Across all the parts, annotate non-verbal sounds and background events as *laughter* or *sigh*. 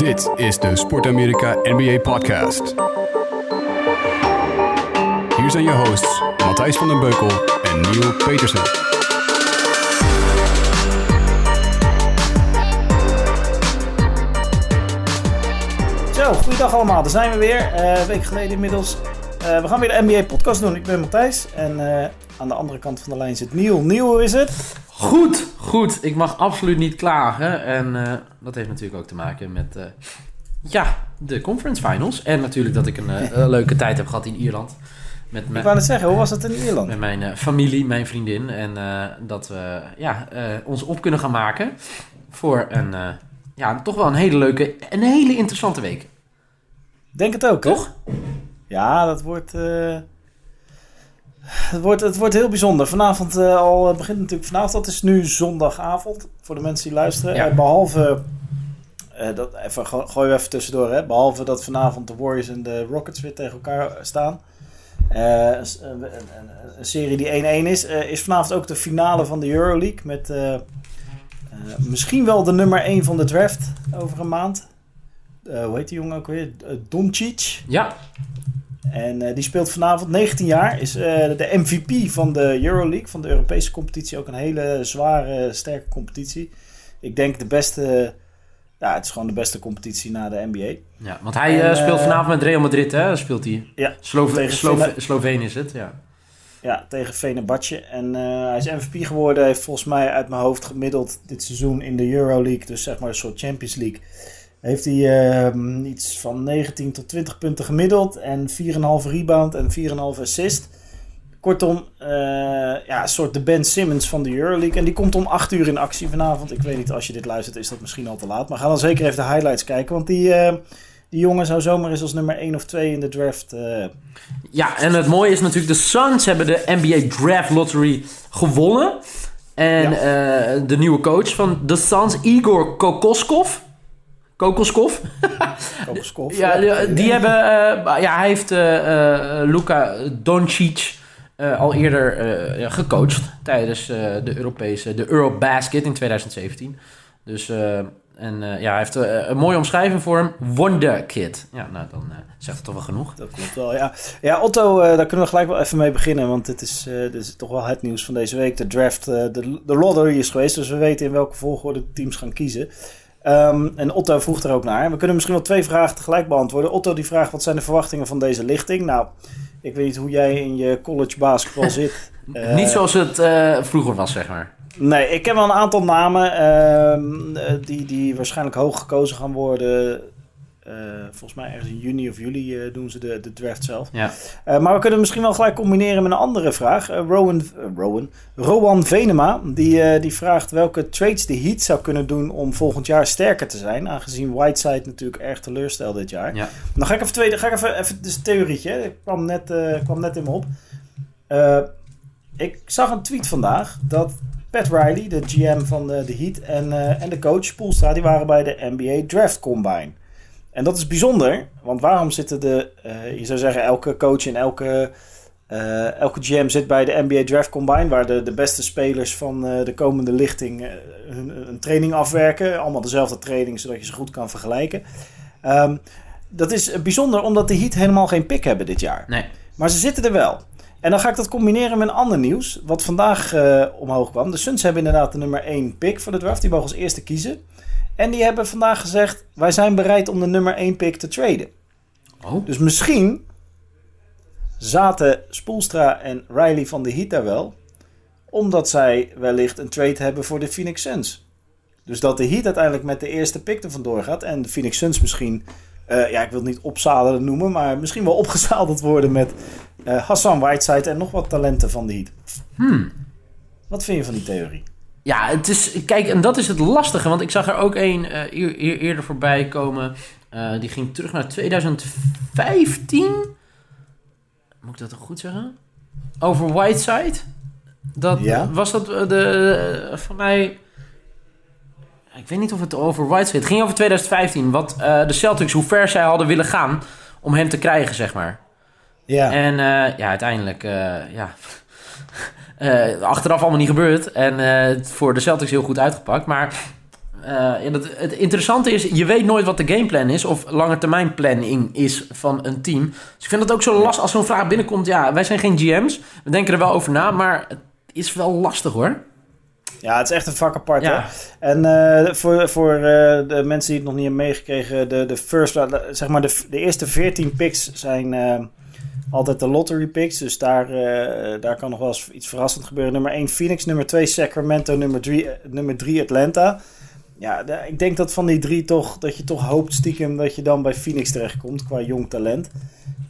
Dit is de Sport Amerika NBA Podcast. Hier zijn je hosts Matthijs van den Beukel en Neil Petersen. Zo, goeiedag allemaal. Daar zijn we weer. Eh, een week geleden inmiddels. Eh, we gaan weer de NBA-podcast doen. Ik ben Matthijs. En eh, aan de andere kant van de lijn zit Niel. Niel, hoe is het? Goed, goed. Ik mag absoluut niet klagen. En eh, dat heeft natuurlijk ook te maken met eh, ja, de conference finals. En natuurlijk dat ik een eh, leuke tijd heb gehad in Ierland. Met, Ik wou net zeggen, hoe was het in Ierland? met mijn familie, mijn vriendin. En dat we ja, ons op kunnen gaan maken voor een, ja, toch wel een hele leuke, een hele interessante week. Denk het ook, hè? Toch? Ja, dat wordt... eh, het, wordt het wordt heel bijzonder. Vanavond eh, al het begint natuurlijk vanavond. Dat is nu zondagavond voor de mensen die luisteren. Ja. Eh, behalve... eh, dat, even, go- gooien we even tussendoor, hè. Behalve dat vanavond de Warriors en de Rockets weer tegen elkaar staan. Eh, een, een, een- serie die 1-1 is. eh, is vanavond ook de finale van de Euroleague. Met eh, eh, misschien wel de nummer 1 van de draft over een maand. Eh, hoe heet die jongen ook weer? Uh, Doncic. Ja, En eh, die speelt vanavond 19 jaar. Is eh, de MVP van de Euroleague, van de Europese competitie. Ook een hele zware, sterke competitie. Ik denk de beste... Ja, het is gewoon de beste competitie na de NBA. ja want hij En, eh, speelt vanavond met Real Madrid, hè? Speelt hij. Ja, Slove tegen Slove Fena- Sloveen is het, ja. Ja, tegen Fenerbahce. En eh, hij is MVP geworden. Heeft volgens mij uit mijn hoofd gemiddeld dit seizoen in de Euroleague. Dus zeg maar een soort Champions League. Heeft hij ehm, iets van 19 tot 20 punten gemiddeld. En 4,5 rebound en 4,5 assist. Kortom, eh, ja, een soort de Ben Simmons van de Euroleague. En die komt om 8 uur in actie vanavond. Ik weet niet, als je dit luistert is dat misschien al te laat. Maar ga dan zeker even de highlights kijken. Want die, eh, die jongen zou zomaar eens als nummer 1 of 2 in de draft... eh, Ja, en het mooie is natuurlijk, de Suns hebben de NBA Draft Lottery gewonnen. En de nieuwe coach van de Suns, Igor Kokoskov. Kokoskov? *laughs* Kokoskov. Ja, die, die hebben, eh, ja, hij heeft eh, eh, Luka Doncic eh, al eerder eh, gecoacht tijdens eh, de Europese, de Eurobasket in 2017. Dus, eh, en eh, ja, hij heeft eh, een mooie omschrijving voor hem, Wonder Kid. Ja, nou, dan eh, zegt het toch wel genoeg. Dat klopt wel, ja. Ja, Otto, eh, daar kunnen we gelijk wel even mee beginnen. Want dit is, eh, dit is toch wel het nieuws van deze week. De draft, eh, de, de lottery is geweest. Dus we weten in welke volgorde de teams gaan kiezen. Ehm, en Otto vroeg er ook naar. We kunnen misschien wel twee vragen tegelijk beantwoorden. Otto die vraagt, wat zijn de verwachtingen van deze lichting? Nou, ik weet niet hoe jij in je college basketbal *laughs* zit. Eh, Niet zoals het eh, vroeger was, zeg maar. Nee, ik heb wel een aantal namen ehm, eh, die, die waarschijnlijk hoog gekozen gaan worden. Eh, volgens mij ergens in juni of juli eh, doen ze de, de draft zelf. Ja. Eh, maar we kunnen het misschien wel gelijk combineren met een andere vraag. Rowan, Rowan, Rowan Venema, die, die vraagt welke trades de Heat zou kunnen doen om volgend jaar sterker te zijn. Aangezien Whiteside natuurlijk erg teleurstelt dit jaar. Ja. Dan ga ik even tweede, ga ik even, even dus een theorietje. Ik kwam net, kwam net in me op. Ik zag een tweet vandaag dat Pat Riley, de GM van de, de Heat, en, en de coach Spoelstra, die waren bij de NBA Draft Combine. En dat is bijzonder, want waarom zitten de, eh, je zou zeggen, elke coach en elke, eh, elke GM zit bij de NBA Draft Combine, waar de, de beste spelers van eh, de komende lichting hun, een training afwerken. Allemaal dezelfde training, zodat je ze goed kan vergelijken. Ehm, dat is bijzonder omdat de Heat helemaal geen pick hebben dit jaar. Nee. Maar ze zitten er wel. En dan ga ik dat combineren met een ander nieuws. Wat vandaag omhoog kwam. De Suns hebben inderdaad de nummer 1 pick voor de draft. Die mogen als eerste kiezen. En die hebben vandaag gezegd... wij zijn bereid om de nummer 1 pick te traden. Oh, Dus misschien zaten Spoelstra en Riley van de Heat daar wel... omdat zij wellicht een trade hebben voor de Phoenix Suns. Dus dat de Heat uiteindelijk met de eerste pick er vandoor gaat... en de Phoenix Suns misschien... eh, ja, ik wil het niet opzadelen noemen... maar misschien wel *laughs* opgezadeld worden met eh, Hassan Whiteside... en nog wat talenten van de Heat. hmm. Wat vind je van die theorie? Ja, het is, kijk, en dat is het lastige, want ik zag er ook een eh, eer- eer- eerder voorbij komen. Eh, die ging terug naar 2015. Moet ik dat toch goed zeggen? Over Whiteside. Dat, Ja. Was dat eh, de, van mij... Ik weet niet of het over Whiteside... Het ging over 2015, wat de Celtics, hoe ver zij hadden willen gaan om hem te krijgen, zeg maar. Ja, En ja, uiteindelijk, ja. *laughs* Eh, achteraf allemaal niet gebeurd. En eh, voor de Celtics heel goed uitgepakt. Maar Eh, ja, dat, het interessante is, je weet nooit wat de gameplan is of lange termijn planning is van een team. Dus ik vind het ook zo lastig als zo'n vraag binnenkomt. Ja, wij zijn geen GM's, we denken er wel over na, maar het is wel lastig hoor. Ja, het is echt een vak apart. Ja. Hè? En eh, voor, voor eh, de mensen die het nog niet hebben meegekregen, de, de first, zeg maar de, de eerste 14 picks zijn eh, altijd de lottery picks. Dus daar, eh, daar kan nog wel eens iets verrassend gebeuren. Nummer 1 Phoenix, nummer 2 Sacramento, nummer 3 nummer 3 Atlanta. Ja, ik denk dat van die drie toch, dat je toch hoopt stiekem dat je dan bij Phoenix terechtkomt qua jong talent.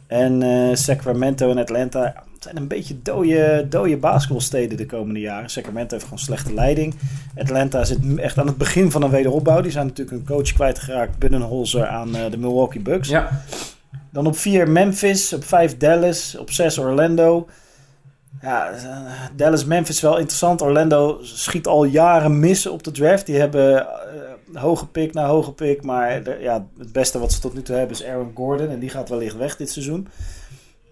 En eh, Sacramento en Atlanta zijn een beetje dode, dode basketbalsteden de komende jaren. Sacramento heeft gewoon slechte leiding. Atlanta zit echt aan het begin van een wederopbouw. Die zijn natuurlijk een coach kwijtgeraakt, Budenholzer, aan eh, de Milwaukee Bucks. Ja, Dan op 4 Memphis, op 5 Dallas, op 6 Orlando. Ja, Dallas, Memphis wel interessant. Orlando schiet al jaren mis op de draft. Die hebben eh, hoge pick na hoge pick. Maar ja, het beste wat ze tot nu toe hebben is Aaron Gordon. En die gaat wellicht weg dit seizoen.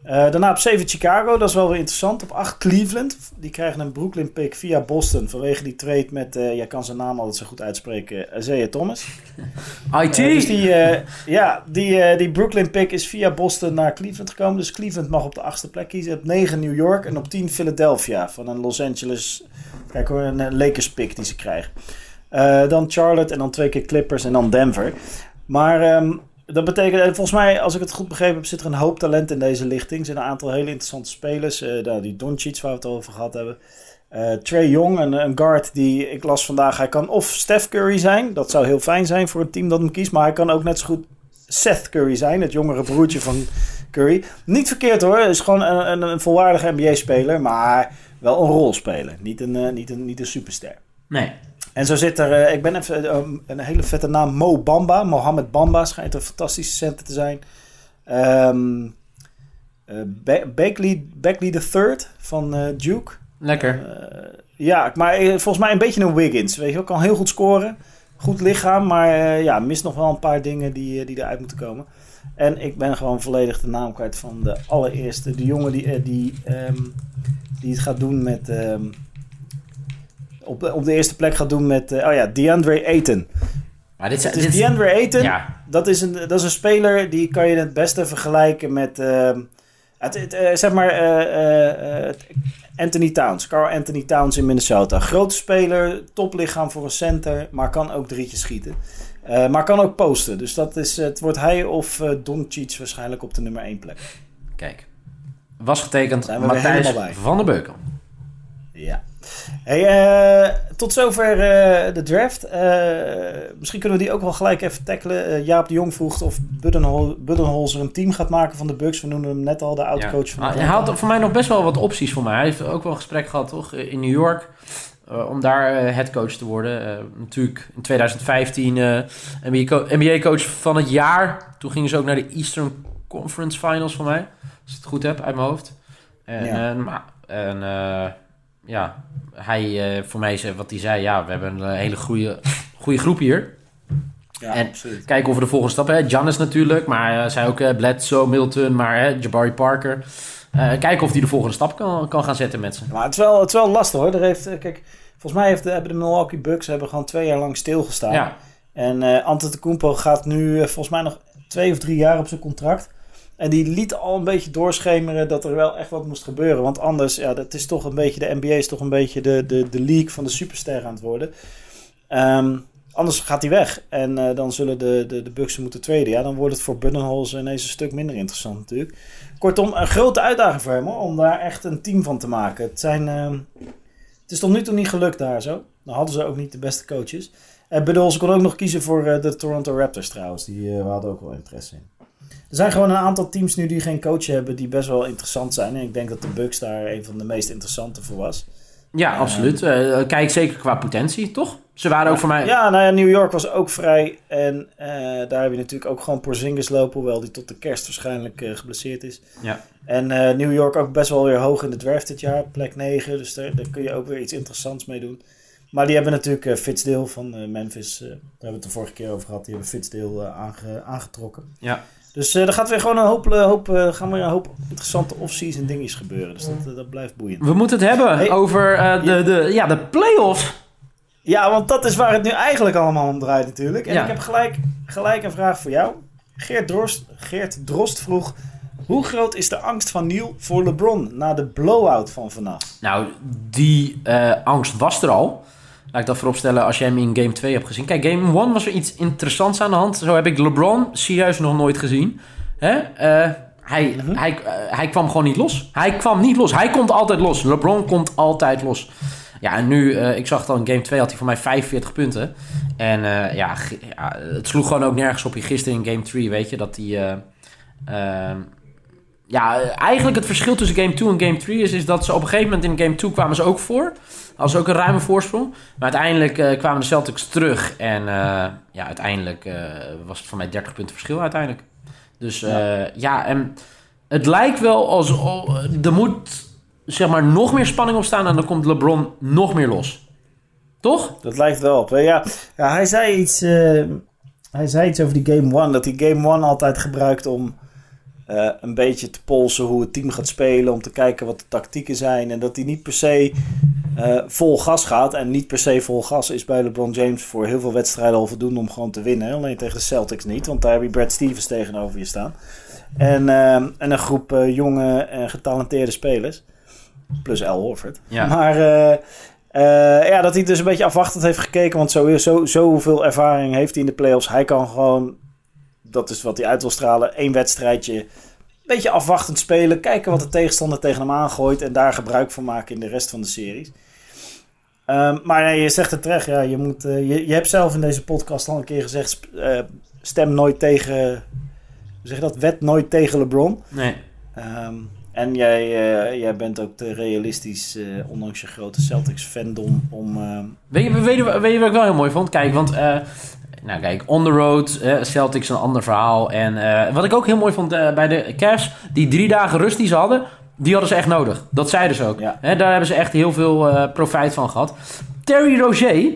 Eh, daarna op 7 Chicago, dat is wel weer interessant. Op 8 Cleveland. Die krijgen een Brooklyn pick via Boston. Vanwege die trade met, eh jij kan zijn naam altijd zo goed uitspreken, Isaiah Thomas. *laughs* IT. Eh, dus die, eh, ja, die, eh, die Brooklyn pick is via Boston naar Cleveland gekomen. Dus Cleveland mag op de achtste plek kiezen. Op 9 New York en op 10 Philadelphia. Van een Los Angeles, kijk hoor, een eh, Lakers pick die ze krijgen. Eh, dan Charlotte en dan twee keer Clippers en dan Denver. Maar ehm, dat betekent, eh, volgens mij, als ik het goed begrepen heb, zit er een hoop talent in deze lichting. Er zijn een aantal hele interessante spelers. Nou, die Doncic, waar we het over gehad hebben. Eh Trey Young, een, een guard die ik las vandaag. Hij kan of Steph Curry zijn. Dat zou heel fijn zijn voor een team dat hem kiest. Maar hij kan ook net zo goed Seth Curry zijn. Het jongere broertje van Curry. Niet verkeerd hoor. Is gewoon een, een, volwaardige NBA-speler. Maar wel een rolspeler. Niet een, niet een, niet een superster. Nee. En zo zit er, eh, ik ben even, eh, een hele vette naam, Mo Bamba. Mohammed Bamba schijnt een fantastische center te zijn. Ba- Bakley, Bakley III van eh, Duke. Lekker. Ja, maar volgens mij een beetje een Wiggins. Weet je wel, kan heel goed scoren. Goed lichaam, maar ja, mist nog wel een paar dingen die, die eruit moeten komen. En ik ben gewoon volledig de naam kwijt van de allereerste. De jongen die, die, ehm, die het gaat doen met... ehm, op, de, op de eerste plek gaat doen met... eh, oh ja, DeAndre Ayton. Maar dit, dit, DeAndre Ayton. ja, Dat is, een, dat is een speler die kan je het beste vergelijken met... ehm, het, het, eh, zeg maar... eh, Anthony Towns. Carl Anthony Towns in Minnesota. Grote speler, toplichaam voor een center, maar kan ook drietjes schieten. Maar kan ook posten. Dus dat is, het wordt hij of eh Doncic waarschijnlijk op de nummer 1 plek. kijk. Was getekend Matthijs van der Beukel. Ja. Hey, eh, tot zover eh, de draft. Eh, misschien kunnen we die ook wel gelijk even tackelen. Jaap de Jong vroeg of Buddenhol Buddenholzer een team gaat maken van de Bucks. We noemden hem net al de oud-coach van Ah, de Hij had voor mij nog best wel wat opties voor mij. Hij heeft ook wel een gesprek gehad, toch? In New York. om daar headcoach te worden. Natuurlijk in 2015 eh NBA-coach van het jaar. Toen gingen ze ook naar de Eastern Conference Finals voor mij. Als ik het goed heb uit mijn hoofd. En, Ja. maar, en ja, hij, eh, voor mij, is, wat hij zei, ja, we hebben een hele goede, goede groep hier. Ja, En- absoluut. Kijken of we de volgende stap hebben. Giannis natuurlijk, maar uh, zij ook uh, Bledsoe, Milton, maar uh, Jabari Parker. Uh, kijken of hij de volgende stap kan, kan gaan zetten met ze. Maar het is wel, het is wel lastig hoor. Er heeft, eh, kijk, volgens mij heeft, de- hebben de Milwaukee Bucks hebben gewoon twee jaar lang stilgestaan. Ja, En eh Antetokounmpo gaat nu eh, volgens mij nog twee of drie jaar op zijn contract. En die liet al een beetje doorschemeren dat er wel echt wat moest gebeuren. Want anders, ja, dat is toch een beetje, de NBA is toch een beetje de, de, de league van de superster aan het worden. Ehm, anders gaat hij weg. En eh, dan zullen de, de, de Bucks moeten traden. Ja, dan wordt het voor Budenholzer ineens een stuk minder interessant natuurlijk. Kortom, een grote uitdaging voor hem hoor, om daar echt een team van te maken. Het, zijn, ehm, het is tot nu toe niet gelukt daar zo. Dan hadden ze ook niet de beste coaches. En Budenholzer kon ook nog kiezen voor eh, de Toronto Raptors trouwens. Die eh, hadden ook wel interesse in. Er zijn gewoon een aantal teams nu die geen coach hebben die best wel interessant zijn. En ik denk dat de Bucks daar een van de meest interessante voor was. ja absoluut. Uh, kijk zeker qua potentie, toch? Ze waren ook voor mij... Ja, nou ja, New York was ook vrij. En uh, daar heb je natuurlijk ook gewoon Porzingis lopen. Hoewel die tot de kerst waarschijnlijk uh, geblesseerd is. Ja. En New York ook best wel weer hoog in de draft dit jaar. Plek 9. Dus daar, daar kun je ook weer iets interessants mee doen. Maar die hebben natuurlijk Fitzdale van Memphis. Daar hebben we het de vorige keer over gehad. Die hebben aange, aangetrokken. Ja. Dus uh, er gaat weer gewoon een hoop, hoop, uh, gaan weer een hoop interessante off-season dingetjes gebeuren. Dus dat, dat blijft boeiend. We moeten het hebben Hey. over de, de, ja, de play-offs. Ja, want dat is waar het nu eigenlijk allemaal om draait natuurlijk. En Ja. ik heb gelijk, gelijk een vraag voor jou. Geert Drost, Geert Drost vroeg... Hoe groot is de angst van Neil voor LeBron na de blowout van vannacht? Nou, die eh, angst was er al. Laat ik dat vooropstellen als jij hem in game 2 hebt gezien. Kijk, game 1 was er iets interessants aan de hand. Zo heb ik LeBron serieus nog nooit gezien. Hè? Eh, hij, hij, eh, hij kwam gewoon niet los. Hij kwam niet los. Hij komt altijd los. LeBron komt altijd los. Ja, en nu, eh, ik zag al in game 2, had hij voor mij 45 punten. En ja, ja, het sloeg gewoon ook nergens op. Gisteren in game 3, weet je, dat hij... ja, eigenlijk het verschil tussen game 2 en game 3 is, is dat ze op een gegeven moment in game 2 kwamen ze ook voor. Ze ook een ruime voorsprong. Maar uiteindelijk eh, kwamen de Celtics terug. En eh, ja, uiteindelijk eh, was het voor mij 30 punten verschil uiteindelijk. Dus eh, ja, en het lijkt wel als... er moet zeg maar nog meer spanning op staan en dan komt LeBron nog meer los. Toch? Dat lijkt wel op. Ja, ja hij, zei iets, hij zei iets over die Game One. Dat hij Game One altijd gebruikt om eh, een beetje te polsen hoe het team gaat spelen. Om te kijken wat de tactieken zijn. En dat hij niet per se eh, vol gas gaat. En niet per se vol gas is bij LeBron James voor heel veel wedstrijden al voldoende om gewoon te winnen. Alleen tegen de Celtics niet. Want daar heb je Brad Stevens tegenover je staan. En, eh, en een groep jonge en getalenteerde spelers. Plus Al Horford. Ja. Maar ja, dat hij dus een beetje afwachtend heeft gekeken. Want zo, zo, zoveel ervaring heeft hij in de playoffs. Hij kan gewoon, dat is wat hij uit wil stralen, één wedstrijdje een beetje afwachtend spelen. Kijken wat de tegenstander tegen hem aangooit. En daar gebruik van maken in de rest van de series. Ehm, maar nee, je zegt het terecht. Ja, je, moet, eh, je, je hebt zelf in deze podcast al een keer gezegd... eh, stem nooit tegen... Hoe zeg je dat? Wet nooit tegen LeBron. Nee. Ehm, en jij, eh, jij bent ook te realistisch, ondanks je grote Celtics-fandom, om... ehm, Weet je, weet, je, weet je wat ik wel heel mooi vond? Kijk, want... nou kijk, on the road, eh, Celtics een ander verhaal. En eh, wat ik ook heel mooi vond eh, bij de Cavs... die drie dagen rust die ze hadden... die hadden ze echt nodig. Dat zeiden ze ook. Ja. Daar hebben ze echt heel veel profijt van gehad. Terry Roger,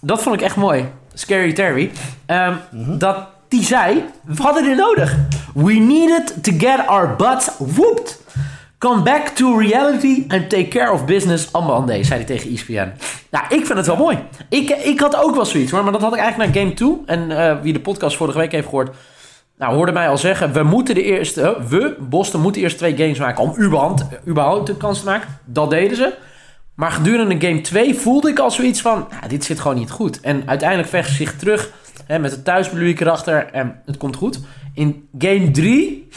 dat vond ik echt mooi. Scary Terry. Ehm, Dat die zei, we hadden dit nodig. We needed to get our butts whooped. Come back to reality and take care of business on Monday, zei hij tegen ESPN. Nou, ik vind het wel mooi. Ik, ik had ook wel zoiets hoor, maar dat had ik eigenlijk na game 2. En eh, wie de podcast vorige week heeft gehoord, nou, hoorde mij al zeggen, we moeten de eerste, eh, we, Boston, moeten eerst twee games maken om überhaupt, überhaupt een kans te maken. Dat deden ze. Maar gedurende game 2 voelde ik al zoiets van, nou, dit zit gewoon niet goed. En uiteindelijk vecht ze zich terug hè, met het thuispubliek erachter en het komt goed. In game 3,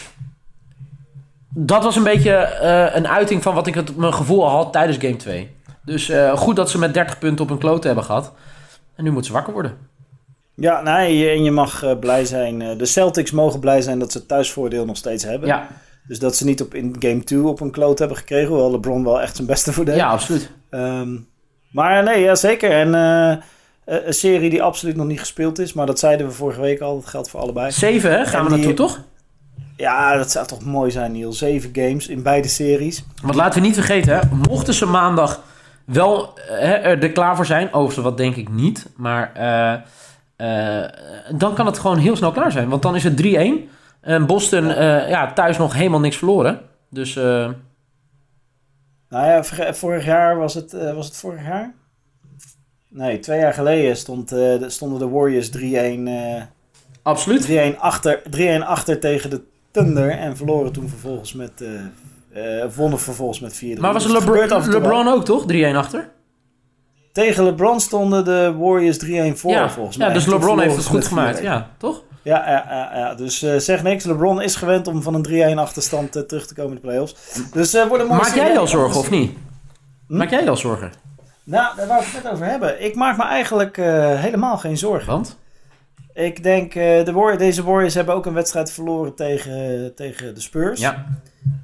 dat was een beetje eh, een uiting van wat ik het, mijn gevoel had tijdens game 2. Dus eh, goed dat ze met 30 punten op hun klote hebben gehad. En nu moeten ze wakker worden. ja, nee, je- en je mag eh, blij zijn. eh, de Celtics mogen blij zijn dat ze het thuisvoordeel nog steeds hebben. Ja, Dus dat ze niet op, in game 2 op een kloot hebben gekregen, hoewel LeBron wel echt zijn beste voor deed. ja absoluut. Ehm, maar nee, ja, zeker. En een serie die absoluut nog niet gespeeld is, maar dat zeiden we vorige week al, dat geldt voor allebei. 7 hè, gaan En we die- naartoe toch? Ja, dat zou toch mooi zijn, Niel. Zeven games in beide series. Want laten we niet vergeten, hè, mochten ze maandag wel hè, er klaar voor zijn, overigens wat denk ik niet, maar eh, eh, dan kan het gewoon heel snel klaar zijn. Want dan is het 3-1 en Boston ja. ja, thuis nog helemaal niks verloren. Dus Nou ja, vorig jaar was het, was het vorig jaar? Nee, twee jaar geleden stond, de- stonden de Warriors 3-1 eh, absoluut. 3-1 achter, 3-1 achter tegen de Thunder en verloren toen vervolgens met, wonnen vervolgens met 4-3. Maar was Dus af Lebron, ook toch? 3-1 achter? Tegen LeBron stonden de Warriors 3-1 voor ja, volgens mij. ja, dus LeBron heeft het goed gemaakt. 4-1. Ja, toch? Ja, ja, ja, ja. dus eh, zeg niks. LeBron is gewend om van een 3-1 achterstand eh, terug te komen in de playoffs. Dus eh een mooie Maak jij al zorgen of niet? Hm? Maak jij al zorgen? Nou, daar wou ik het net over hebben. Ik maak me eigenlijk eh, helemaal geen zorgen. Want? Ik denk, eh, de Warriors, deze Warriors hebben ook een wedstrijd verloren tegen, tegen de Spurs. Ja.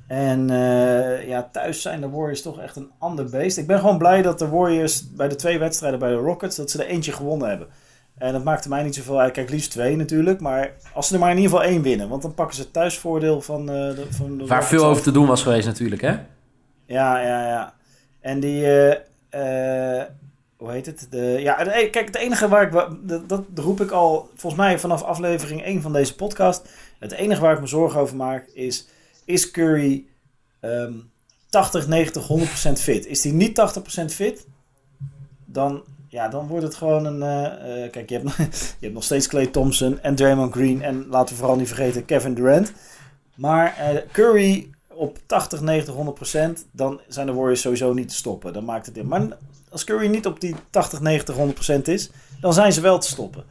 En eh, ja, thuis zijn de Warriors toch echt een ander beest. Ik ben gewoon blij dat de Warriors bij de twee wedstrijden bij de Rockets, dat ze er eentje gewonnen hebben. En dat maakte mij niet zoveel uit. Kijk, liefst twee natuurlijk. Maar als ze er maar in ieder geval één winnen. Want dan pakken ze het thuisvoordeel van, eh, de, van de Waar Rockets veel over te doen was geweest natuurlijk, hè? Ja, ja, ja. En die, hoe heet het? De, ja, kijk, het enige waar ik, dat, roep ik al, volgens mij vanaf aflevering 1 van deze podcast. Het enige waar ik me zorgen over maak is, is Curry ehm 80, 90, 100% fit? Is hij niet 80% fit, dan ja, dan wordt het gewoon een... eh, eh, kijk, je hebt, *laughs* je hebt nog steeds Clay Thompson en Draymond Green. En laten we vooral niet vergeten Kevin Durant. Maar eh, Curry op 80, 90, 100 procent, dan zijn de Warriors sowieso niet te stoppen. Dan maakt het in. Maar als Curry niet op die 80, 90, 100 procent is, dan zijn ze wel te stoppen.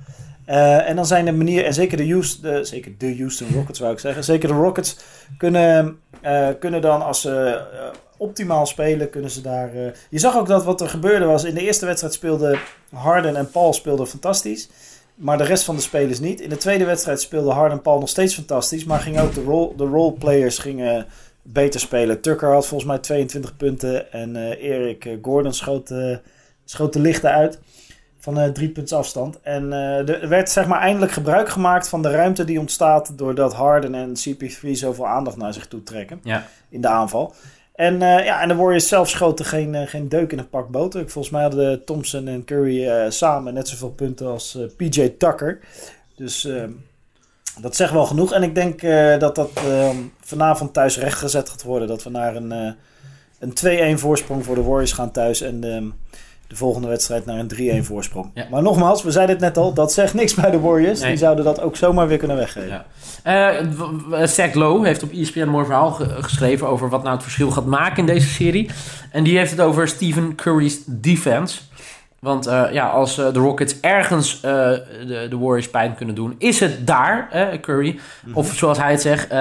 Eh, en dan zijn de manier, en zeker de, Houston, zeker de Houston Rockets zou ik zeggen, zeker de Rockets kunnen, eh, kunnen dan als ze eh, optimaal spelen, kunnen ze daar... je zag ook dat wat er gebeurde was, in de eerste wedstrijd speelden Harden en Paul speelden fantastisch. Maar de rest van de spelers niet. In de tweede wedstrijd speelden Harden en Paul nog steeds fantastisch. Maar gingen ook de, role, de roleplayers gingen beter spelen. Tucker had volgens mij 22 punten. En eh Erik eh, Gordon schoot, eh, schoot de lichten uit. Van drie punten afstand. En er werd zeg maar eindelijk gebruik gemaakt van de ruimte die ontstaat. Doordat Harden en CP3 zoveel aandacht naar zich toe trekken. Ja. In de aanval. En, eh, ja, en de Warriors zelf schoten geen, geen deuk in een pak boter. Volgens mij hadden Thompson en Curry samen net zoveel punten als PJ Tucker. Dus eh, dat zegt wel genoeg. En ik denk eh, dat dat eh, vanavond thuis rechtgezet gaat worden. Dat we naar een, eh, een 2-1 voorsprong voor de Warriors gaan thuis. En ehm, de volgende wedstrijd naar een 3-1 voorsprong. Ja. Maar nogmaals, we zeiden het net al. Dat zegt niks bij de Warriors. Nee. Die zouden dat ook zomaar weer kunnen weggeven. Ja. Eh, w- w- Zach Lowe heeft op ESPN een mooi verhaal ge- geschreven over wat nou het verschil gaat maken in deze serie. En die heeft het over Stephen Curry's defense. Want eh, ja, als eh, de Rockets ergens eh, de, de Warriors pijn kunnen doen, is het daar, Curry. Of zoals hij het zegt,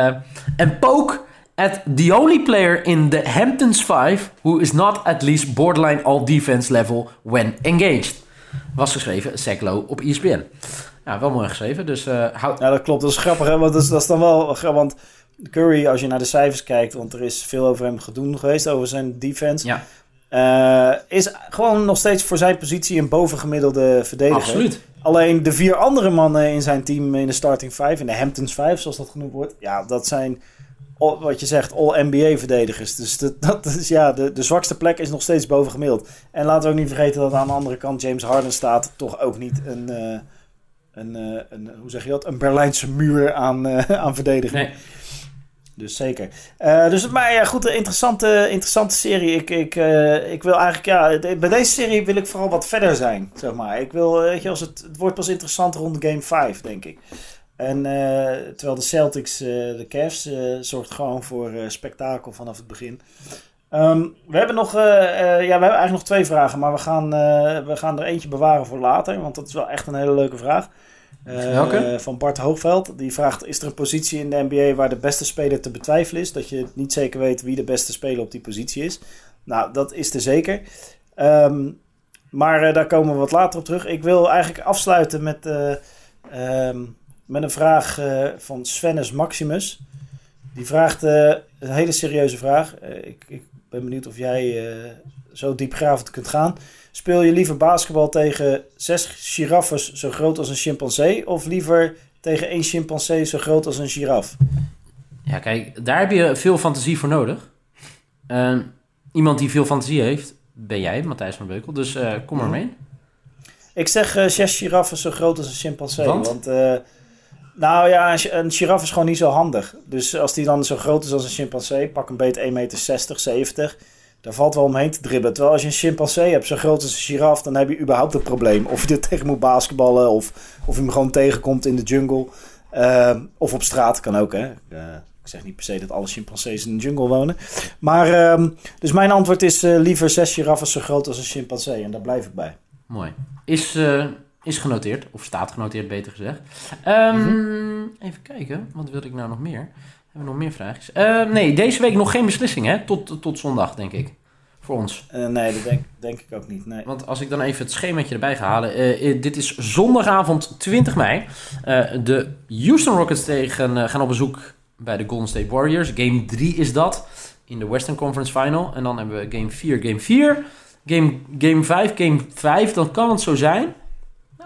and poke at the only player in the Hamptons 5 who is not at least borderline all defense level when engaged. Was geschreven, Lowe op ESPN. Ja, wel mooi geschreven, dus eh hou, Ja, dat klopt. Dat is grappig, hè? Want dat is, dat is dan wel. Want Curry, als je naar de cijfers kijkt, want er is veel over hem gedoen geweest, over zijn defense. Ja. Eh, is gewoon nog steeds voor zijn positie een bovengemiddelde verdediger. absoluut. Alleen de vier andere mannen in zijn team in de starting five, in de Hamptons 5, zoals dat genoemd wordt, ja, dat zijn wat je zegt, all-NBA-verdedigers. Dus dat, dat is ja, de, de zwakste plek is nog steeds bovengemiddeld. En laten we ook niet vergeten dat aan de andere kant James Harden staat, toch ook niet een, eh, een, eh, een hoe zeg je dat, een Berlijnse muur aan, eh, aan verdediging. Nee. Dus zeker. Eh, dus, maar ja, goed, een interessante, interessante serie. Ik, ik, eh, ik wil eigenlijk, ja, bij deze serie wil ik vooral wat verder zijn, zeg maar. Ik wil, eh, weet je, als het, het wordt pas interessant rond game 5, denk ik. En terwijl de Celtics, de Cavs, zorgt gewoon voor spektakel vanaf het begin. Ehm, we hebben nog, ja, we hebben eigenlijk nog twee vragen, maar we gaan, we gaan er eentje bewaren voor later, want dat is wel echt een hele leuke vraag. Eh? Van Bart Hoogveld. Die vraagt: Is er een positie in de NBA waar de beste speler te betwijfelen is? Dat je niet zeker weet wie de beste speler op die positie is. Nou, dat is er zeker. Ehm, maar eh, daar komen we wat later op terug. Ik wil eigenlijk afsluiten met, eh, ehm, met een vraag van Svennes Maximus. Die vraagt een hele serieuze vraag. Ik, ik ben benieuwd of jij eh, zo diepgravend kunt gaan. Speel je liever basketbal tegen zes giraffes zo groot als een chimpansee... of liever tegen één chimpansee zo groot als een giraf? Ja, kijk, daar heb je veel fantasie voor nodig. Ehm, iemand die veel fantasie heeft, ben jij, Matthijs van Beukel. Dus eh, kom maar Mhm. mee. Ik zeg eh, zes giraffen zo groot als een chimpansee. Want? Want, nou ja, een, gi- een giraf is gewoon niet zo handig. Dus als die dan zo groot is als een chimpansee, pak een beet 1,60 meter, 70, daar valt wel omheen te dribbelen. Terwijl als je een chimpansee hebt zo groot als een giraf, dan heb je überhaupt een probleem. Of je er *laughs* tegen moet basketballen, of, of je hem gewoon tegenkomt in de jungle. Eh, of op straat, kan ook hè. Eh, ik zeg niet per se dat alle chimpansees in de jungle wonen. Maar, ehm, dus mijn antwoord is eh, liever zes giraffen zo groot als een chimpansee. En daar blijf ik bij. Mooi. Is, is genoteerd, of staat genoteerd, beter gezegd. Ehm, Even kijken, wat wilde ik nou nog meer? Hebben we nog meer vraagjes? Eh, nee, deze week nog geen beslissing, hè? Tot, tot zondag, denk ik. Voor ons. Eh, nee, dat denk, denk ik ook niet. Nee. Want als ik dan even het schemaatje erbij ga halen. eh, eh, dit is zondagavond 20 mei. De Houston Rockets tegen, gaan op bezoek bij de Golden State Warriors. Game 3 is dat. In de Western Conference Final. En dan hebben we game 4, game 4. Game, game 5, game 5. Dan kan het zo zijn.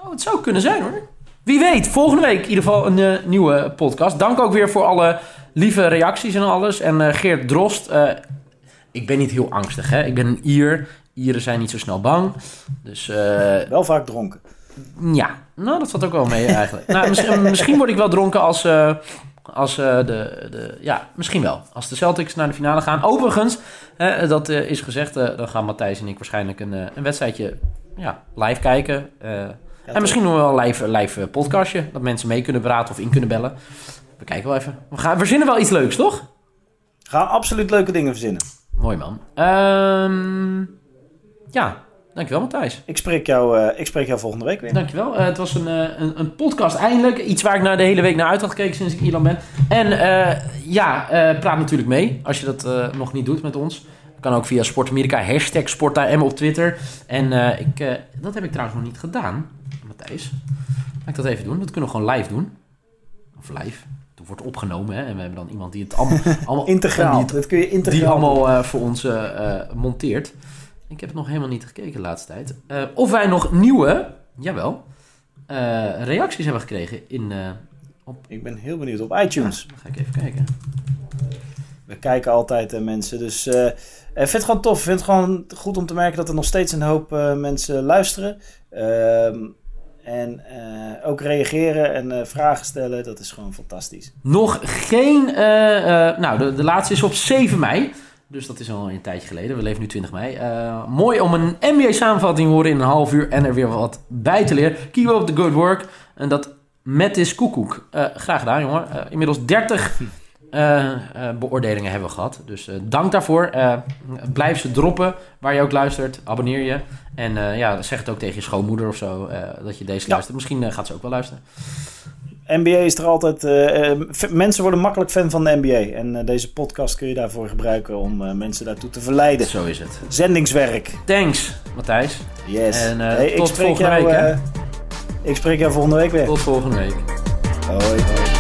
Nou, het zou kunnen zijn hoor. Wie weet, volgende week in ieder geval een eh, nieuwe podcast. Dank ook weer voor alle lieve reacties en alles. En eh, Geert Drost, eh, ik ben niet heel angstig hè. Ik ben een Ier. Ieren zijn niet zo snel bang. Dus Wel vaak dronken. ja, nou dat valt ook wel mee eigenlijk. nou, misschien, *laughs* misschien word ik wel dronken als, als de, de... Ja, misschien wel. Als de Celtics naar de finale gaan. Overigens, dat is gezegd, dan gaan Matthijs en ik waarschijnlijk een, een wedstrijdje ja, live kijken. En misschien nog wel een live, live eh, podcastje. Dat mensen mee kunnen praten of in kunnen bellen. We kijken wel even. We gaan verzinnen wel iets leuks, toch? Gaan absoluut leuke dingen verzinnen. Mooi man. Ehm, ja, dankjewel Matthijs. Ik spreek jou, eh, ik spreek jou volgende week weer. Dankjewel. Uh, het was een, uh, een, een, podcast eindelijk. Iets waar ik naar de hele week naar uit had gekeken sinds ik in Ierland ben. En ja, praat natuurlijk mee als je dat nog niet doet met ons. Kan ook via Sport Amerika, hashtag SportAM op Twitter. En ik, dat heb ik trouwens nog niet gedaan, Matthijs. Ga ik dat even doen? Dat kunnen we gewoon live doen. Of live. Het wordt opgenomen hè? en we hebben dan iemand die het allemaal... *laughs* allemaal integraal, die, dat kun je integraal Die allemaal voor ons monteert. Ik heb het nog helemaal niet gekeken de laatste tijd. Uh, of wij nog nieuwe, jawel, uh, reacties hebben gekregen in... Uh, op... Ik ben heel benieuwd. Op iTunes. Ja, dan ga ik even kijken. We kijken altijd naar mensen. Dus ik vind het gewoon tof. Ik vind het gewoon goed om te merken dat er nog steeds een hoop mensen luisteren. Ehm, en ook reageren en vragen stellen. Dat is gewoon fantastisch. Nog geen... nou, de, de laatste is op 7 mei. Dus dat is al een tijdje geleden. We leven nu 20 mei. Mooi om een NBA-samenvatting te horen in een half uur en er weer wat bij te leren. Keep up the good work. En dat met is koekoek. Graag gedaan, jongen. Inmiddels 30 beoordelingen hebben we gehad. Dus dank daarvoor. blijf ze droppen waar je ook luistert. Abonneer je. En ja, zeg het ook tegen je schoonmoeder of zo dat je deze ja. luistert. Misschien gaat ze ook wel luisteren. NBA is er altijd. Uh, mensen worden makkelijk fan van de NBA. En uh, deze podcast kun je daarvoor gebruiken om uh, mensen daartoe te verleiden. Zo is het. Zendingswerk. Thanks, Matthijs. Yes. En hey, tot volgende jou, week. Hè? ik spreek jou volgende week weer. Tot volgende week. Hoi, hoi.